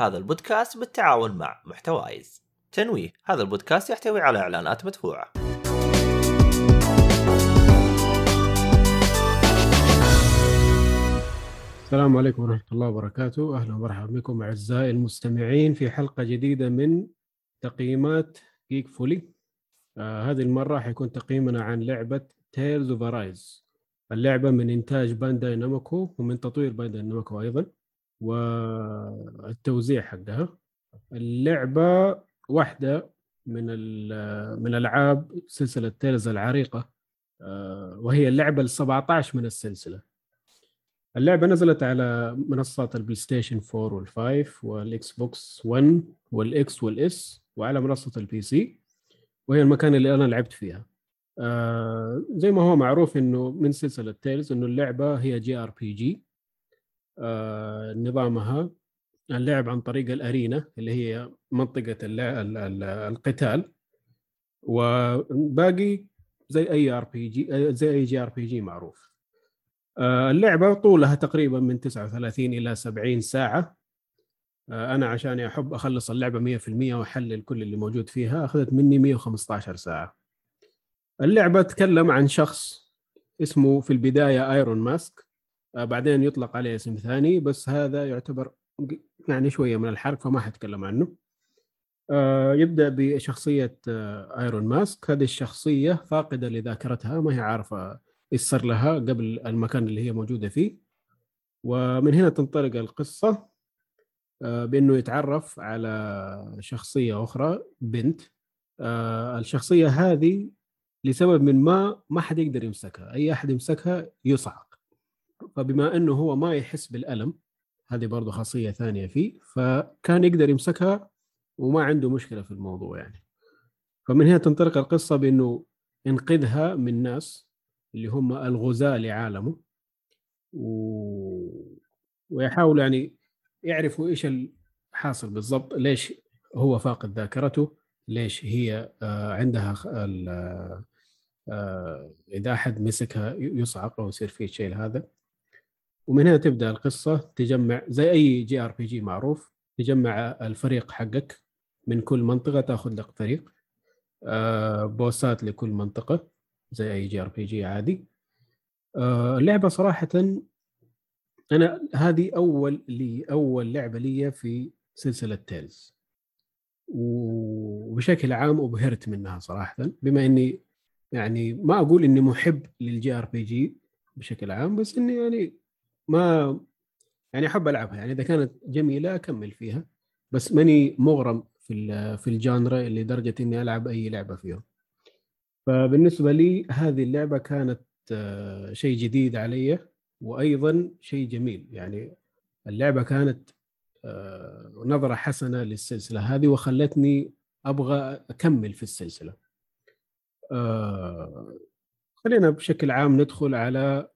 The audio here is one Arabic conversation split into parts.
هذا البودكاست بالتعاون مع محتوايز. تنويه هذا البودكاست يحتوي على إعلانات مدفوعة. السلام عليكم ورحمة الله وبركاته. أهلا ومرحبا بكم أعزائي المستمعين في حلقة جديدة من تقييمات جيك فولي آه هذه المرة حيكون تقييمنا عن لعبة Tales of اللعبة من إنتاج بانداي نامكو ومن تطوير بانداي نامكو أيضا. والتوزيع حقها. اللعبة واحدة من من ألعاب سلسلة Tales العريقة آه وهي اللعبة ال 17 من السلسلة. اللعبة نزلت على منصات ال PlayStation 4 وال5 وال Xbox 1 وال X وال S وعلى منصة ال PC وهي المكان اللي أنا لعبت فيها. آه زي ما هو معروف إنه من سلسلة Tales إنه اللعبة هي JRPG. نظامها اللعب عن طريق ال arena اللي هي منطقة القتال. وباقي زي أي ار بي جي زي أي جي آر بي جي معروف. آه، اللعبة طولها تقريبا من 39 إلى 70 ساعة. آه، أنا عشان أحب أخلص اللعبة 100% وأحلل كل اللي موجود فيها أخذت مني 115 ساعة. اللعبة تتكلم عن شخص اسمه في البداية ايرون ماسك آه، بعدين يطلق عليه اسم ثاني بس هذا يعتبر يعني شوية من الحرق فما حتكلم عنه. يبدأ بشخصية ايرون ماسك هذه الشخصية فاقدة لذاكرتها ما هي عارفة إيش صار لها قبل المكان اللي هي موجودة فيه. ومن هنا تنطلق القصة آه، بأنه يتعرف على شخصية أخرى بنت. آه، الشخصية هذه لسبب من ما ما حد يقدر يمسكها. أي أحد يمسكها يصعق. فبما إنه هو ما يحس بالألم هذه برضه خاصية ثانية فيه فكان يقدر يمسكها وما عنده مشكلة في الموضوع يعني. فمن هنا تنطلق القصة بإنه ينقذها من ناس اللي هم الغزاة لعالمه و... ويحاولوا يعني يعرفوا إيش الحاصل بالضبط ليش هو فاقد ذاكرته ليش هي آه، عندها آه، إذا أحد مسكها يصعق أو يصير فيه الشيء هذا ومن هنا تبدأ القصة تجمع زي أي JRPG معروف تجمع الفريق حقك من كل منطقة تأخذ لك فريق آه، boss ات لكل منطقة زي أي JRPG عادي. آه، اللعبة صراحة أنا هذه أول لي أول لعبة لي في سلسلة Tales وبشكل عام أبهرت منها صراحة بما إني يعني ما أقول إني محب لل JRPG بشكل عام بس إني يعني ما يعني أحب ألعبها. يعني إذا كانت جميلة أكمل فيها. بس ماني مغرم في في ال genre لدرجه إني ألعب أي لعبة فيهم. فبالنسبة لي هذه اللعبة كانت آه، شيء جديد علي وأيضا شيء جميل. يعني اللعبة كانت آه، نظرة حسنة للسلسلة هذه وخلتني أبغى أكمل في السلسلة. آه، خلينا بشكل عام ندخل على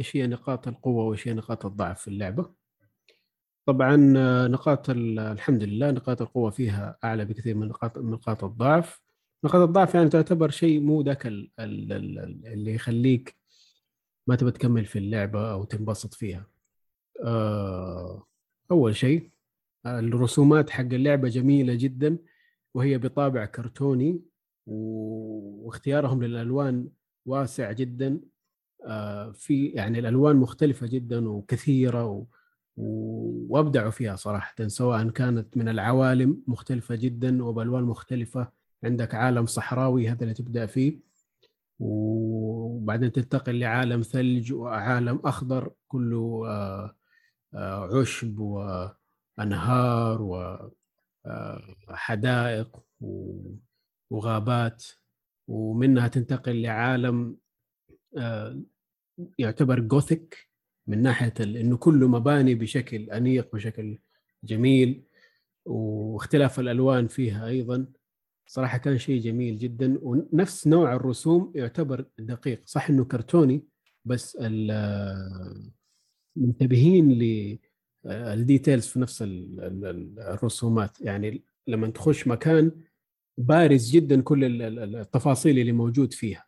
إيش هي نقاط القوة وإيش هي نقاط الضعف في اللعبة؟ طبعا نقاط الحمد لله نقاط القوة فيها أعلى بكثير من نقاط نقاط الضعف. نقاط الضعف يعني تعتبر شيء مو ذاك اللي يخليك ما تبى تكمل في اللعبة أو تنبسط فيها. آه، أول شيء الرسومات حق اللعبة جميلة جدا وهي بطابع كرتوني واختيارهم للألوان واسع جدا. آه، في يعني الألوان مختلفة جدا وكثيرة و... وأبدعوا فيها صراحة سواء كانت من العوالم مختلفة جدا وبألوان مختلفة عندك عالم صحراوي هذا اللي تبدأ فيه وبعدين تنتقل لعالم ثلج وعالم أخضر كله آه، آه، عشب وأنهار وحدائق آه، وغابات ومنها تنتقل لعالم يعتبر جوثيك من ناحية إنه كله مباني بشكل أنيق بشكل جميل واختلاف الألوان فيها أيضا صراحة كان شيء جميل جدا ونفس نوع الرسوم يعتبر دقيق. صح إنه كرتوني بس منتبهين لل details في نفس الرسومات. يعني لما تخش مكان بارز جدا كل التفاصيل اللي موجود فيها.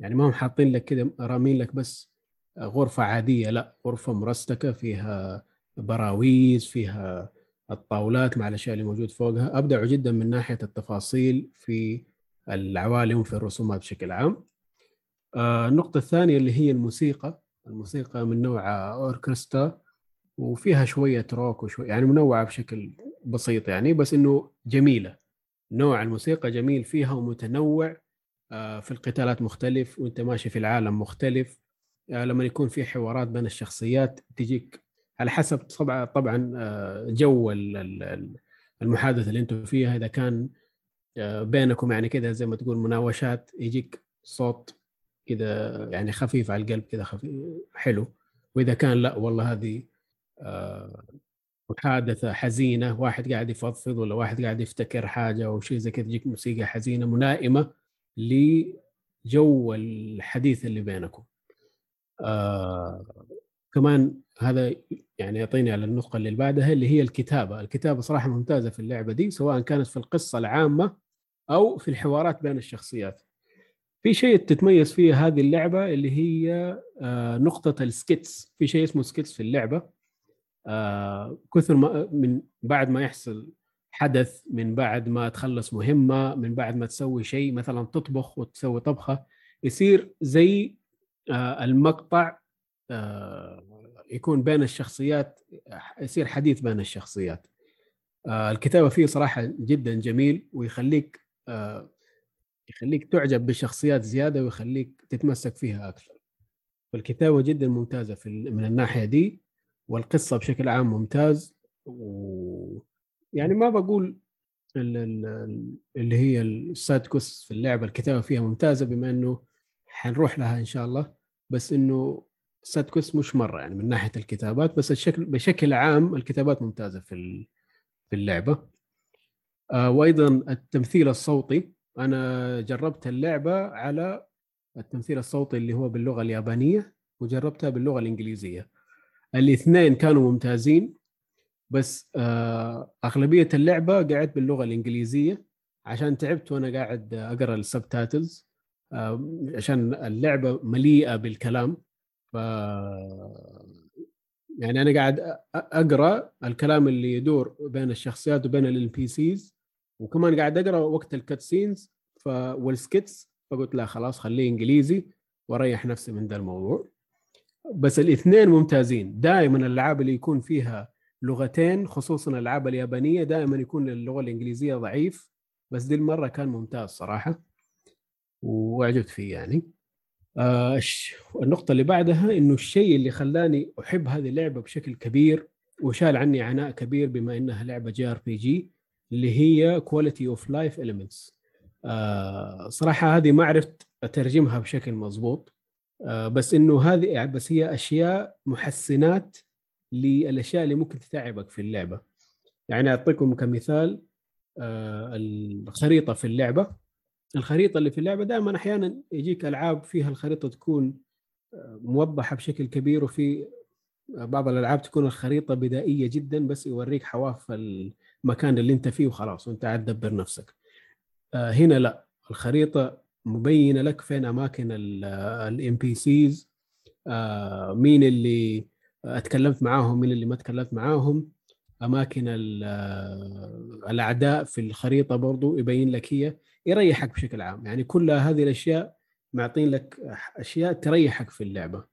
يعني ما هم حاطين لك كده رامين لك بس غرفة عادية لا غرفة مرستكة فيها براويز فيها الطاولات مع الأشياء اللي موجود فوقها. أبدعوا جدا من ناحية التفاصيل في العوالم وفي الرسومات بشكل عام. آه، النقطة الثانية اللي هي الموسيقى. الموسيقى من نوع أوركسترا وفيها شوية روك وشويه يعني منوعة بشكل بسيط يعني بس إنه جميلة. نوع الموسيقى جميل فيها ومتنوع. آه، في القتالات مختلف وانت ماشي في العالم مختلف. آه، لما يكون في حوارات بين الشخصيات تجيك على حسب طبعا طبعا آه، جو المحادثة اللي أنتم فيها. إذا كان بينكم يعني كذا زي ما تقول مناوشات يجيك صوت كذا يعني خفيف على القلب كذا حلو. وإذا كان لا والله هذه محادثة حزينة واحد قاعد يفضفض ولا واحد قاعد يفتكر حاجة أو شيء زي كذا تجيك موسيقى حزينة ملائمه لجو الحديث اللي بينكم. آه كمان هذا يعني يعطيني على النقطة اللي بعدها اللي هي الكتابة، الكتابة صراحة ممتازة في اللعبة دي سواء كانت في القصة العامة أو في الحوارات بين الشخصيات. في شيء تتميز فيه هذه اللعبة اللي هي آه نقطة ال skits، في شيء اسمه skits في اللعبة آه كثر ما من بعد ما يحصل حدث من بعد ما تخلص مهمة من بعد ما تسوي شيء مثلا تطبخ وتسوي طبخة يصير زي آه المقطع آه يكون بين الشخصيات يصير حديث بين الشخصيات. آه الكتابة فيه صراحة جدا جميل ويخليك يخليك تعجب بالشخصيات زيادة ويخليك تتمسك فيها أكثر. فالكتابة جدا ممتازة في من الناحية دي والقصة بشكل عام ممتاز و يعني ما بقول اللي هي ال side quest في اللعبة الكتابة فيها ممتازة بما إنه حنروح لها إن شاء الله. بس إنه side quest مش مرة يعني من ناحية الكتابات بس الشكل بشكل عام الكتابات ممتازة في في اللعبة. آه وأيضا التمثيل الصوتي. أنا جربت اللعبة على التمثيل الصوتي اللي هو باللغة اليابانية وجربتها باللغة الإنجليزية. الاثنين كانوا ممتازين. بس آه، أغلبية اللعبة قعدت باللغة الإنجليزية. عشان تعبت وأنا قاعد أقرأ ال subtitles آه، عشان اللعبة مليئة بالكلام. ف يعني أنا قاعد أقرأ الكلام اللي يدور بين الشخصيات وبين ال NPCs وكمان قاعد أقرأ وقت ال cutscenes ف وال skits فقلت لا خلاص خليه إنجليزي وأريح نفسي من ذا الموضوع. بس الاثنين ممتازين. دائما الالعاب اللي يكون فيها لغتين خصوصا الألعاب اليابانية دائما يكون اللغة الإنجليزية ضعيف بس دي المرة كان ممتاز صراحة وأعجبت فيه يعني. آه النقطة اللي بعدها إنه الشيء اللي خلاني أحب هذه اللعبة بشكل كبير وشال عني عناء كبير بما إنها لعبة JRPG اللي هي quality of life elements صراحة هذه ما عرفت أترجمها بشكل مضبوط. آه بس إنه هذه بس هي أشياء محسنات للأشياء اللي ممكن تتعبك في اللعبة. يعني أعطيكم كمثال آه، الخريطة في اللعبة. الخريطة اللي في اللعبة دائما أحيانا يجيك ألعاب فيها الخريطة تكون آه، موضحة بشكل كبير وفي بعض الألعاب تكون الخريطة بدائية جدا بس يوريك حواف المكان اللي أنت فيه وخلاص وأنت قاعد تدبر نفسك. آه، هنا لا. الخريطة مبينة لك فين أماكن ال NPCs مين اللي أتكلمت معاهم من اللي ما تكلمت معاهم. أماكن الأعداء في الخريطة برضو يبين لك هي يريحك بشكل عام. يعني كل هذه الأشياء معطين لك أشياء تريحك في اللعبة.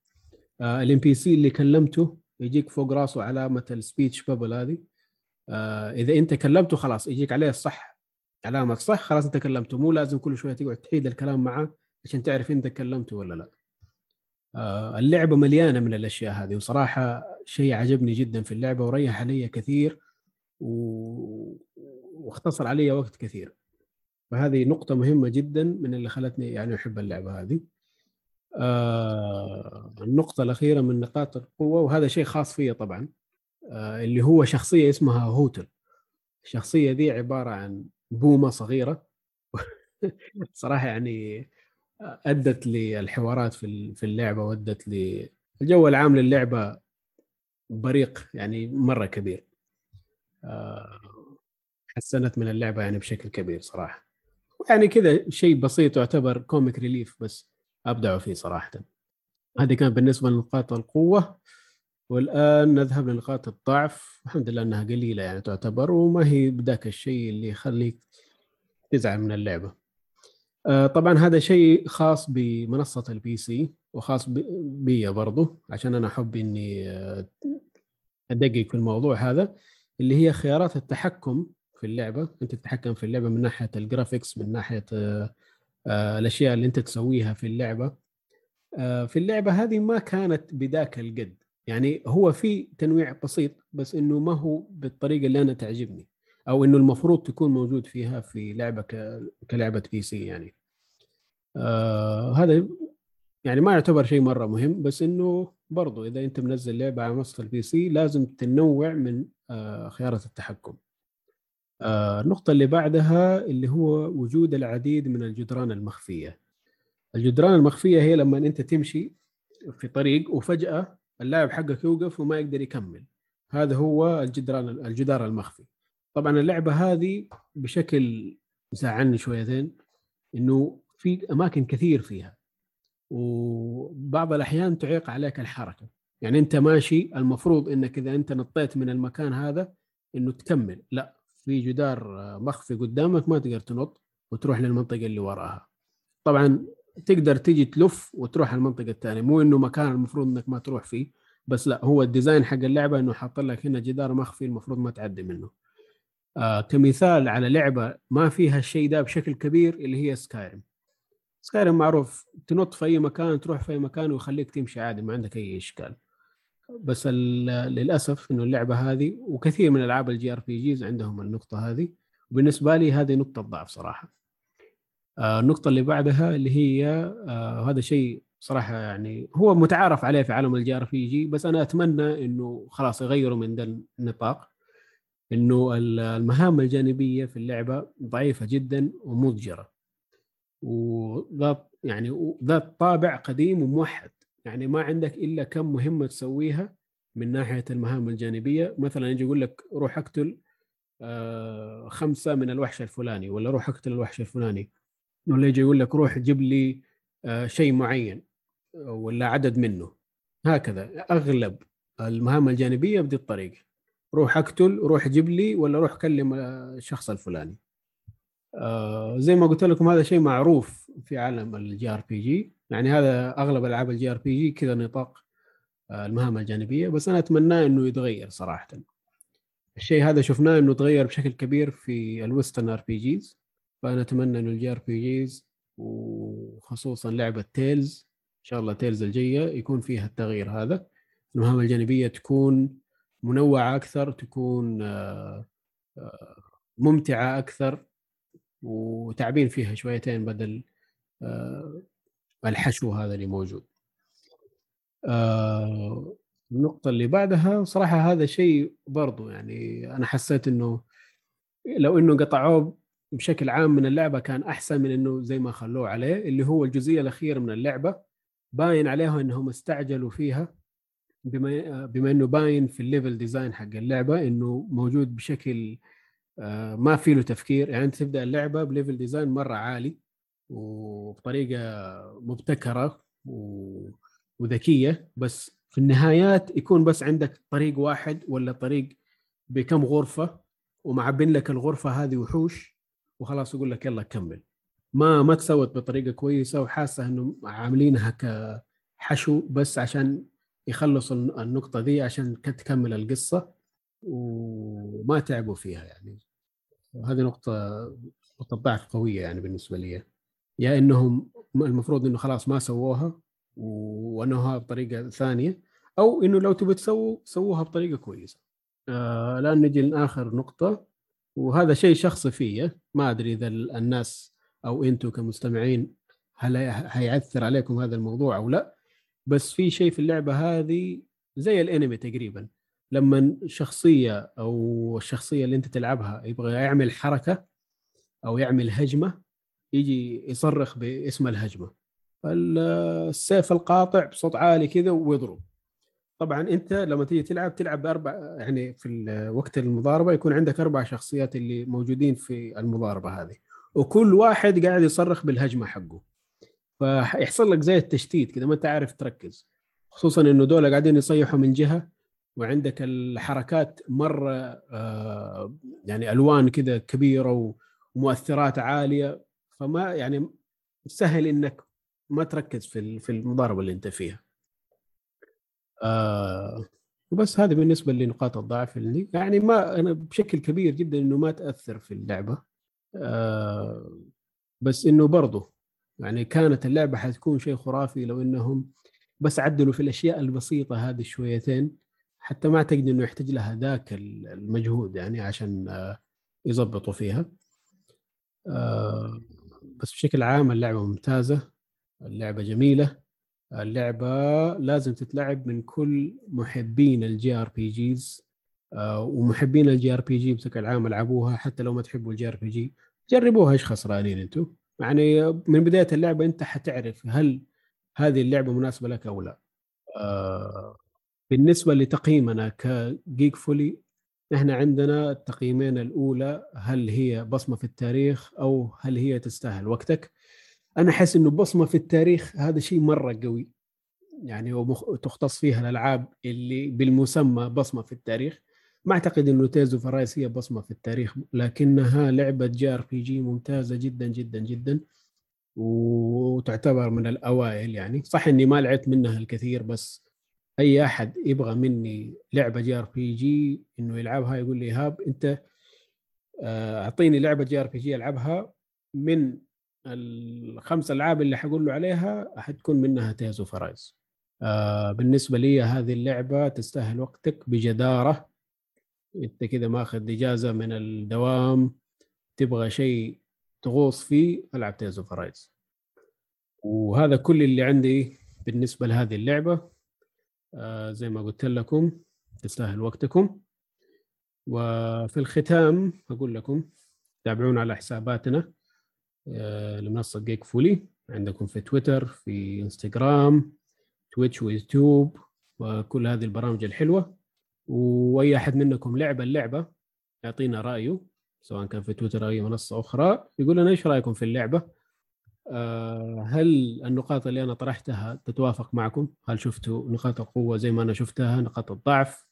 ال NPC اللي كلمته يجيك فوق راسه علامة ال speech bubble هذه. آه، إذا أنت كلمته خلاص يجيك عليه الصح علامة صح خلاص أنت كلمته. مو لازم كل شوية تقعد تعيد الكلام معه عشان تعرف أنت كلمته ولا لا. آه، اللعبة مليانة من الأشياء هذه وصراحة شيء عجبني جدا في اللعبة وريح علي كثير و... واختصر علي وقت كثير. فهذه نقطة مهمة جدا من اللي خلتني يعني أحب اللعبة هذه. آه النقطة الأخيرة من نقاط القوة وهذا شيء خاص فيا طبعا آه اللي هو شخصية اسمها Hootle. الشخصية دي عبارة عن بومة صغيرة. صراحة يعني أدت للحوارات في في اللعبة وأدت للجو العام للعبة بريق يعني مرة كبير. آه، حسنت من اللعبة يعني بشكل كبير صراحة. يعني كذا شيء بسيط يعتبر comic relief بس أبدعوا فيه صراحة. هذه كان بالنسبة لنقاط القوة. والآن نذهب لنقاط الضعف. الحمد لله إنها قليلة يعني تعتبر وما هي بذاك الشيء اللي يخليك تزعل من اللعبة. طبعا هذا شيء خاص بمنصة ال PC وخاص بي برضو عشان أنا أحب إني آه، أدقق في الموضوع هذا اللي هي خيارات التحكم في اللعبة. أنت تتحكم في اللعبة من ناحية ال graphics من ناحية آه، الأشياء اللي أنت تسويها في اللعبة. في اللعبة هذه ما كانت بذاك القد. يعني هو في تنويع بسيط بس إنه ما هو بالطريقة اللي أنا تعجبني أو إنه المفروض تكون موجود فيها في لعبة كلعبة PC يعني. آه هذا يعني ما يعتبر شيء مرة مهم بس إنه برضو إذا أنت منزل لعبة على منصه ال PC لازم تنوع من آه خيارات التحكم. آه النقطة اللي بعدها اللي هو وجود العديد من الجدران المخفية. الجدران المخفية هي لما أنت تمشي في طريق وفجأة اللاعب حقك يوقف وما يقدر يكمل. هذا هو الجدران الجدار المخفي. طبعا اللعبة هذه بشكل زعلني شويتين إنه في أماكن كثير فيها. وبعض الأحيان تعيق عليك الحركة. يعني أنت ماشي المفروض إنك إذا أنت نطيت من المكان هذا إنه تكمل. لا في جدار مخفي قدامك ما تقدر تنط وتروح للمنطقة اللي وراها. طبعا تقدر تيجي تلف وتروح المنطقة الثانية. مو إنه مكان المفروض إنك ما تروح فيه بس لا هو ال design حق اللعبة إنه حاط لك هنا جدار مخفي المفروض ما تعدي منه. آه كمثال على لعبة ما فيها الشيء ده بشكل كبير اللي هي Skyrim Skyrim معروف تنط في أي مكان تروح في أي مكان ويخليك تمشي عادي ما عندك أي إشكال. بس للأسف إنه اللعبة هذه وكثير من ألعاب ال JRPGs عندهم النقطة هذه. وبالنسبه لي هذه نقطة ضعف صراحة. آه النقطة اللي بعدها اللي هي آه هذا شيء صراحة يعني هو متعارف عليه في عالم ال JRPG بس أنا أتمنى إنه خلاص يغيروا من ذا النطاق. إنه المهام الجانبية في اللعبة ضعيفة جدا ومضجرة. وذات يعني ذات طابع قديم وموحد. يعني ما عندك إلا كم مهمة تسويها من ناحية المهام الجانبية. مثلا يجي يقول لك روح اقتل آه، خمسة من الوحش الفلاني ولا روح اقتل الوحش الفلاني. ولا يجي يقول لك روح جيب لي آه، شيء معين ولا عدد منه. هكذا. أغلب المهام الجانبية بدي الطريقة. روح اقتل روح جيب لي ولا روح كلم الشخص الفلاني. آه زي ما قلت لكم هذا شيء معروف في عالم ال JRPG. يعني هذا أغلب ألعاب ال JRPG كذا نطاق آه المهام الجانبية. بس أنا اتمناه إنه يتغير صراحة. الشيء هذا شفناه إنه تغير بشكل كبير في ال Western RPGs فأنا أتمنى إنه ال JRPGs وخصوصا لعبة Tales إن شاء الله Tales الجاية يكون فيها التغيير هذا. المهام الجانبية تكون منوعة أكثر تكون آه، ممتعة أكثر. وتعبانين فيها شويتين بدل آه، الحشو هذا اللي موجود. النقطة اللي بعدها صراحة هذا شيء برضو يعني أنا حسيت إنه لو إنه قطعوه بشكل عام من اللعبة كان أحسن من إنه زي ما خلوه عليه اللي هو الجزئية الأخيرة من اللعبة. باين عليها إنهم استعجلوا فيها بما بما إنه باين في ال level design حق اللعبة إنه موجود بشكل آه، ما في له تفكير. يعني أنت تبدأ اللعبة ب level design مرة عالي وبطريقة مبتكرة وذكية بس في النهايات يكون بس عندك طريق واحد ولا طريق بكم غرفة ومعبين لك الغرفة هذه وحوش وخلاص يقول لك يلا كمل. ما ما تسوت بطريقة كويسة وحاسة إنه عاملينها كحشو بس عشان يخلصوا النقطة دي عشان تكمل القصة وما تعبوا فيها يعني. وهذه نقطة نقطة ضعف قوية يعني بالنسبة لي. يا إنهم المفروض إنه خلاص ما سووها وانوها بطريقة ثانية أو إنه لو تبي تسووا سووها بطريقة كويسة. آه الآن نجي لآخر نقطة وهذا شيء شخصي فيا. ما أدري إذا الناس أو أنتم كمستمعين هل هيأثر عليكم هذا الموضوع أو لا بس في شيء في اللعبة هذه زي الأنمي تقريبا. لما شخصية أو الشخصية اللي أنت تلعبها يبغى يعمل حركة أو يعمل هجمة يجي يصرخ باسم الهجمة. السيف القاطع بصوت عالي كذا ويضرب. طبعا أنت لما تيجي تلعب تلعب بأربع يعني في وقت المضاربة يكون عندك أربع شخصيات اللي موجودين في المضاربة هذه. وكل واحد قاعد يصرخ بالهجمة حقه. فيحصل لك زي التشتيت كذا ما أنت عارف تركز. خصوصا إنه دول قاعدين يصيحوا من جهة وعندك الحركات مرة آه، يعني ألوان كذا كبيرة ومؤثرات عالية. فما يعني سهل إنك ما تركز في في المضاربة اللي أنت فيها. آه وبس هذه بالنسبة لنقاط الضعف اللي يعني ما أنا بشكل كبير جدا إنه ما تأثر في اللعبة. آه بس إنه برضه يعني كانت اللعبة حتكون شيء خرافي لو إنهم بس عدلوا في الأشياء البسيطة هذه شويتين. حتى ما اعتقد إنه يحتاج لها ذاك المجهود يعني عشان آه، يضبطوا فيها. آه، بس بشكل عام اللعبة ممتازة اللعبة جميلة. اللعبة لازم تتلعب من كل محبين ال JRPGs ومحبين ال JRPG بشكل عام العبوها حتى لو ما تحبوا ال JRPG. جربوها إيش خسرانين أنتم يعني من بداية اللعبة أنت حتعرف هل هذه اللعبة مناسبة لك أو لا. آه، بالنسبة لتقييمنا كجيك فولي إحنا عندنا التقييمين الأولى هل هي بصمة في التاريخ أو هل هي تستاهل وقتك؟ أنا أحس إنه بصمة في التاريخ هذا شيء مرة قوي يعني وتختص فيها الألعاب اللي بالمسمى بصمة في التاريخ. ما أعتقد إنه Tales of Arise هي بصمة في التاريخ لكنها لعبة JRPG ممتازة جدا جدا جدا وتعتبر من الأوائل يعني. صح إني ما لعبت منها الكثير بس أي أحد يبغى مني لعبة JRPG إنه يلعبها يقول لي هاب أنت آه، أعطيني لعبة JRPG ألعبها من الخمس ألعاب اللي حقول له عليها حتكون منها Tales of Arise آه بالنسبة لي هذه اللعبة تستاهل وقتك بجدارة. أنت كذا ماخذ إجازة من الدوام تبغى شيء تغوص فيه ألعب Tales of Arise وهذا كل اللي عندي بالنسبة لهذه اللعبة. زي ما قلت لكم تستاهل وقتكم. وفي الختام أقول لكم تابعونا على حساباتنا آه، لمنصة جيك فولي عندكم في تويتر في انستغرام تويتش ويوتيوب وكل هذه البرامج الحلوة. وأي أحد منكم لعب اللعبة يعطينا رأيه سواء كان في تويتر أو أي منصة أخرى يقول لنا إيش رأيكم في اللعبة. آه، هل النقاط اللي أنا طرحتها تتوافق معكم؟ هل شفتوا نقاط القوة زي ما أنا شفتها نقاط الضعف؟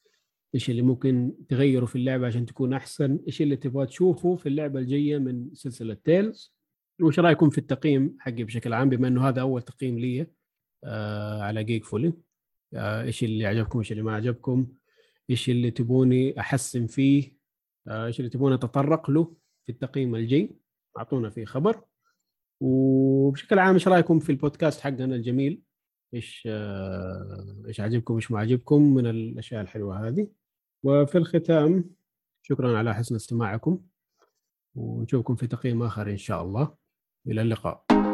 إيش اللي ممكن تغيروا في اللعبة عشان تكون أحسن؟ إيش اللي تبغى تشوفه في اللعبة الجاية من سلسلة تيلز وش رأيكم في التقييم حقي بشكل عام بما إنه هذا أول تقييم لي آه على جيك فولي آه إيش اللي عجبكم إيش اللي ما عجبكم؟ إيش اللي تبوني أحسن فيه؟ آه إيش اللي تبوني أتطرق له في التقييم الجاي؟ أعطونا فيه خبر. وبشكل عام إيش رأيكم في البودكاست حقنا الجميل؟ إيش آه إيش عجبكم إيش ما عجبكم من الأشياء الحلوة هذه؟ وفي الختام شكرا على حسن استماعكم ونشوفكم في تقييم آخر إن شاء الله. إلى اللقاء.